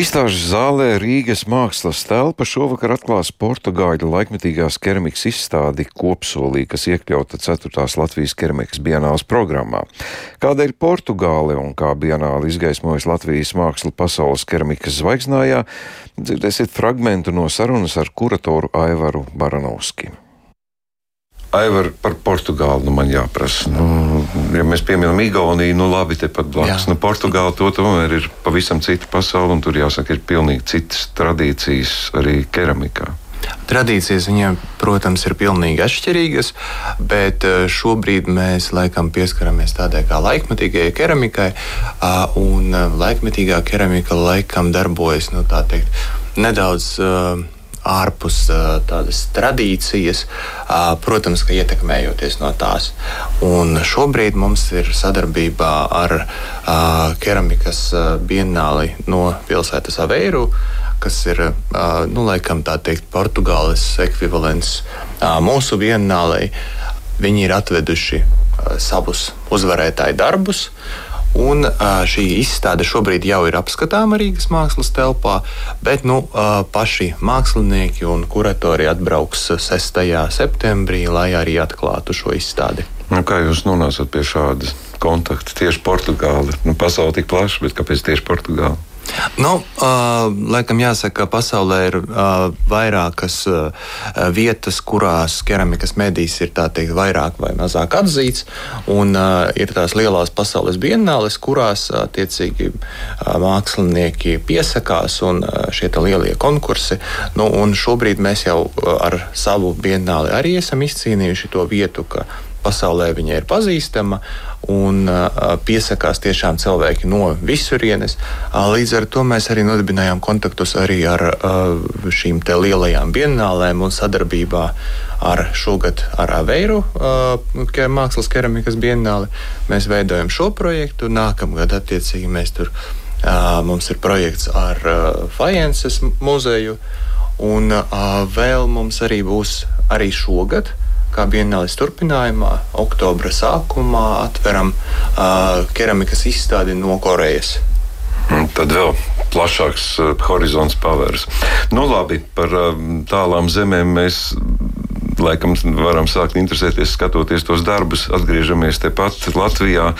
Izstāžu zālē Rīgas mākslas telpa šovakar atklās Portugāļu laikmetīgās keramikas izstādi kopsolī, kas iekļauta 4. Latvijas keramikas bienāls programmā. Kādēļ Portugāle un kā bienāli izgaismojas Latvijas mākslu pasaules keramikas zvaigznājā, dzirdēsiet fragmentu no sarunas ar kuratoru Aivaru Baranovski. Aivar par Portugāli nu man jāprasa. Nu, ja mēs pieminam Igauniju, nu labi, tepat blakus. Nu, Portugāla to tomēr ir pavisam cita pasaule, un tur jāsaka, ir pilnīgi citas tradīcijas arī keramikā. Tradīcijas viņiem, protams, ir pilnīgi atšķirīgas, bet eh, šobrīd mēs laikam pieskaramies tādai kā laikmetīgajai keramikai, un eh, laikmetīgā keramika laikam darbojas nu, teikt, nedaudz. Uh, ārpus tādas tradīcijas, protams, ka ietekmējoties no tās. Un šobrīd mums ir sadarbībā ar keramikas bienāli no pilsētas Aveiru kas ir nu, laikam tā teikt, Portugāles ekvivalents mūsu vienālei. Viņi ir atveduši savus uzvarētāju darbus. Un šī izstāde šobrīd jau ir apskatāma Rīgas mākslas telpā, bet nu, paši mākslinieki un kuratori atbrauks 6. septembrī, lai arī atklātu šo izstādi. Nu, kā jūs nonācat pie šāda kontakta tieši Portugāli? Nu, pasaule tik plaša, bet kāpēc tieši Portugāli? Nu, uh, laikam jāsaka, ka pasaulē ir uh, vairākas uh, vietas, kurās keramikas medijas ir teikt, vairāk vai mazāk atzīts. Un uh, ir tās lielās pasaules bienāles, kurās attiecīgi uh, mākslinieki piesakās un uh, šie lielie konkursi. Nu, šobrīd mēs jau ar savu bienāli arī esam izcīnījuši to vietu, ka pasaulē viņa ir pazīstama un piesakās tiešām cilvēki no visurienes. Līdz ar to mēs arī nodibinājām kontaktus arī ar šīm lielajām bienālēm un sadarbībā ar šogad ar Aveiru mākslas keramikas bienāli. Mēs veidojam šo projektu. Nākamgad attiecīgi mēs tur mums ir projekts ar Fajenses muzeju. Un uh, vēl mums arī būs arī šogad uh, kā bienālis turpinājumā, oktobra sākumā atveram uh, keramikas izstādi no Korejas. Tad vēl plašāks horizons pavērs. Nu, labi, par tālām zemēm mēs laikam varam sākt interesēties, skatoties tos darbus. Atgriežamies tepat Latvijā.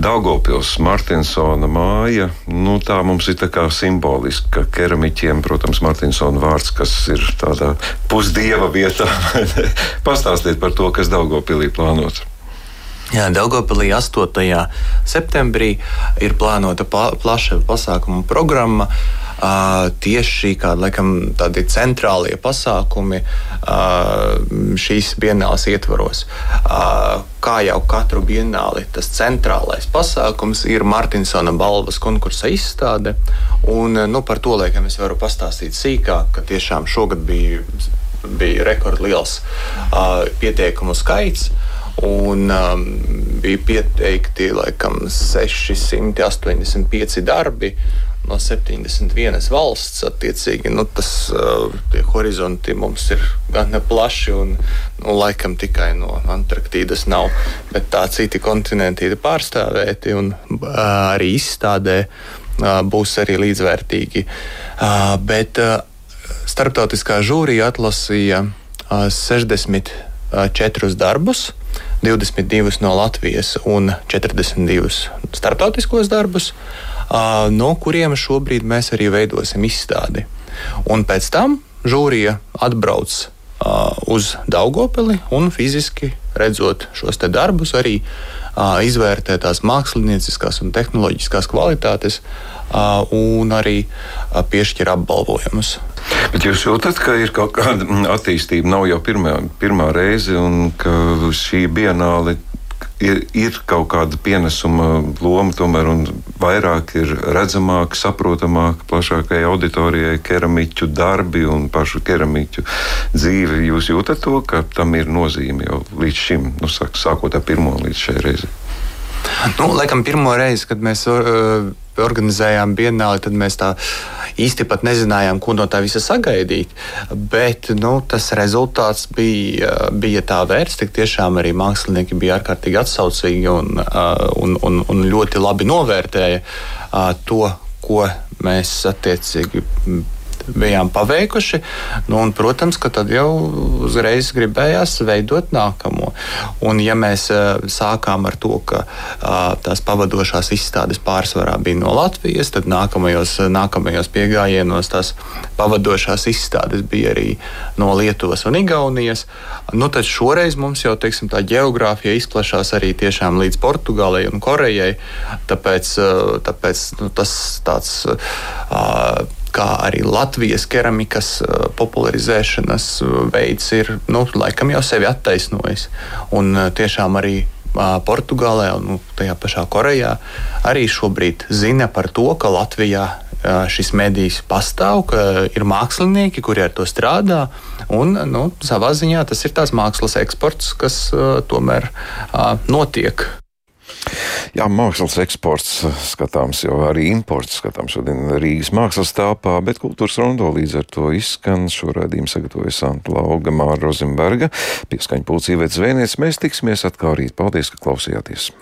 Daugopils, Martinsona māja. Nu, tā mums ir tā kā simboliski, ka keramiķiem, protams, Martinsona vārds, kas ir tādā pusdieva vietā. Pastāstiet par to, kas Daugopilī plānots. Jā, Daugopilī 8. septembrī ir plānota plaša pasākuma programma. Uh, tieši šī kāda, laikam, tādi centrālie pasākumi šīs bienāles ietvaros. Kā jau katru bienāli, tas centrālais pasākums ir Martinsona balvas konkursa izstāde. Un, nu, par to laikam es varu pastāstīt sīkāk, ka tiešām šogad bija, bija rekordliels uh, pieteikumu skaits. Un um, bija pieteikti laikam 685 darbi no 71 valsts. Attiecīgi, nu, tas, uh, tie horizonti mums ir gan plaši, un nu, laikam tikai no Antarktīdas nav. Bet tā citi kontinenti ir pārstāvēti un uh, arī izstādē uh, būs arī līdzvērtīgi. Bet starptautiskā žūrija atlasīja 60 Eh, četrus darbus, 22 no Latvijas un 42 starptautiskos darbus, eh, no kuriem šobrīd mēs arī veidosim izstādi. Un pēc tam žūrija atbrauc eh, uz Daugopeli un fiziski redzot šos darbus, arī izvērtē tās mākslinieckās un tehnoloģiskās kvalitātes un arī piešķir apbalvojumus. Bet jūs jūtat, ka ir kaut kāda attīstība, nav jau pirmā, pirmā reize, un ka šī bienāle ir, ir kaut kāda pienesuma loma, tomēr vairāk ir redzamāka, saprotamāka plašākai auditorijai, keramiķu darbi un pašu keramiķu dzīve. Jūs jūtat to, ka tam ir nozīme jau līdz šim, nu, sākot ar pirmo līdz šai reizei? Nu, laikam, pirmo reizi, kad mēs uh, organizējām bienāli, tad mēs tā īsti pat nezinājām, ko no tā visa sagaidīt. Bet nu, tas rezultāts bija, bija tā vērts. Tik tiešām arī mākslinieki bija ārkārtīgi atsaucīgi un, uh, un, un, un ļoti labi novērtēja uh, to, ko mēs attiecīgi bijām paveikuši. Nu, un, protams, ka tad jau uzreiz gribējās veidot nākamo. Un, ja mēs uh, sākām ar to, ka uh, tās pavadošās izstādes pārsvarā bija no Latvijas, tad nākamajos, nākamajos piegājienos tās pavadošās izstādes bija arī no Lietuvas un Igaunijas. Nu, tad šoreiz mums jau teiksim, tā geogrāfija izplatās arī līdz Portugālei un Korejai. Tāpēc, uh, tāpēc nu, tas tāds. Uh, kā arī Latvijas keramikas uh, popularizēšanas uh, veids ir nu, laikam jau sevi attaisnojis. Un uh, tiešām arī Portugālē un nu, tajā pašā Korejā arī šobrīd zina par to, ka Latvijā šis medijs pastāv, ka ir mākslinieki, kuri ar to strādā. Un, nu, savā ziņā tas ir tās mākslas eksports, kas uh, tomēr uh, notiek. Jā, mākslas eksports skatāms, jau arī imports skatāms šodien Rīgas mākslas telpā, bet kultūras rondo līdz ar to izskan. Šo raidījumu sagatavoja Santa Lauga Māra Rozenberga, pieskaņa pulcīvēt zvēniec. Mēs tiksimies atkal rīt. Paldies, ka klausījāties!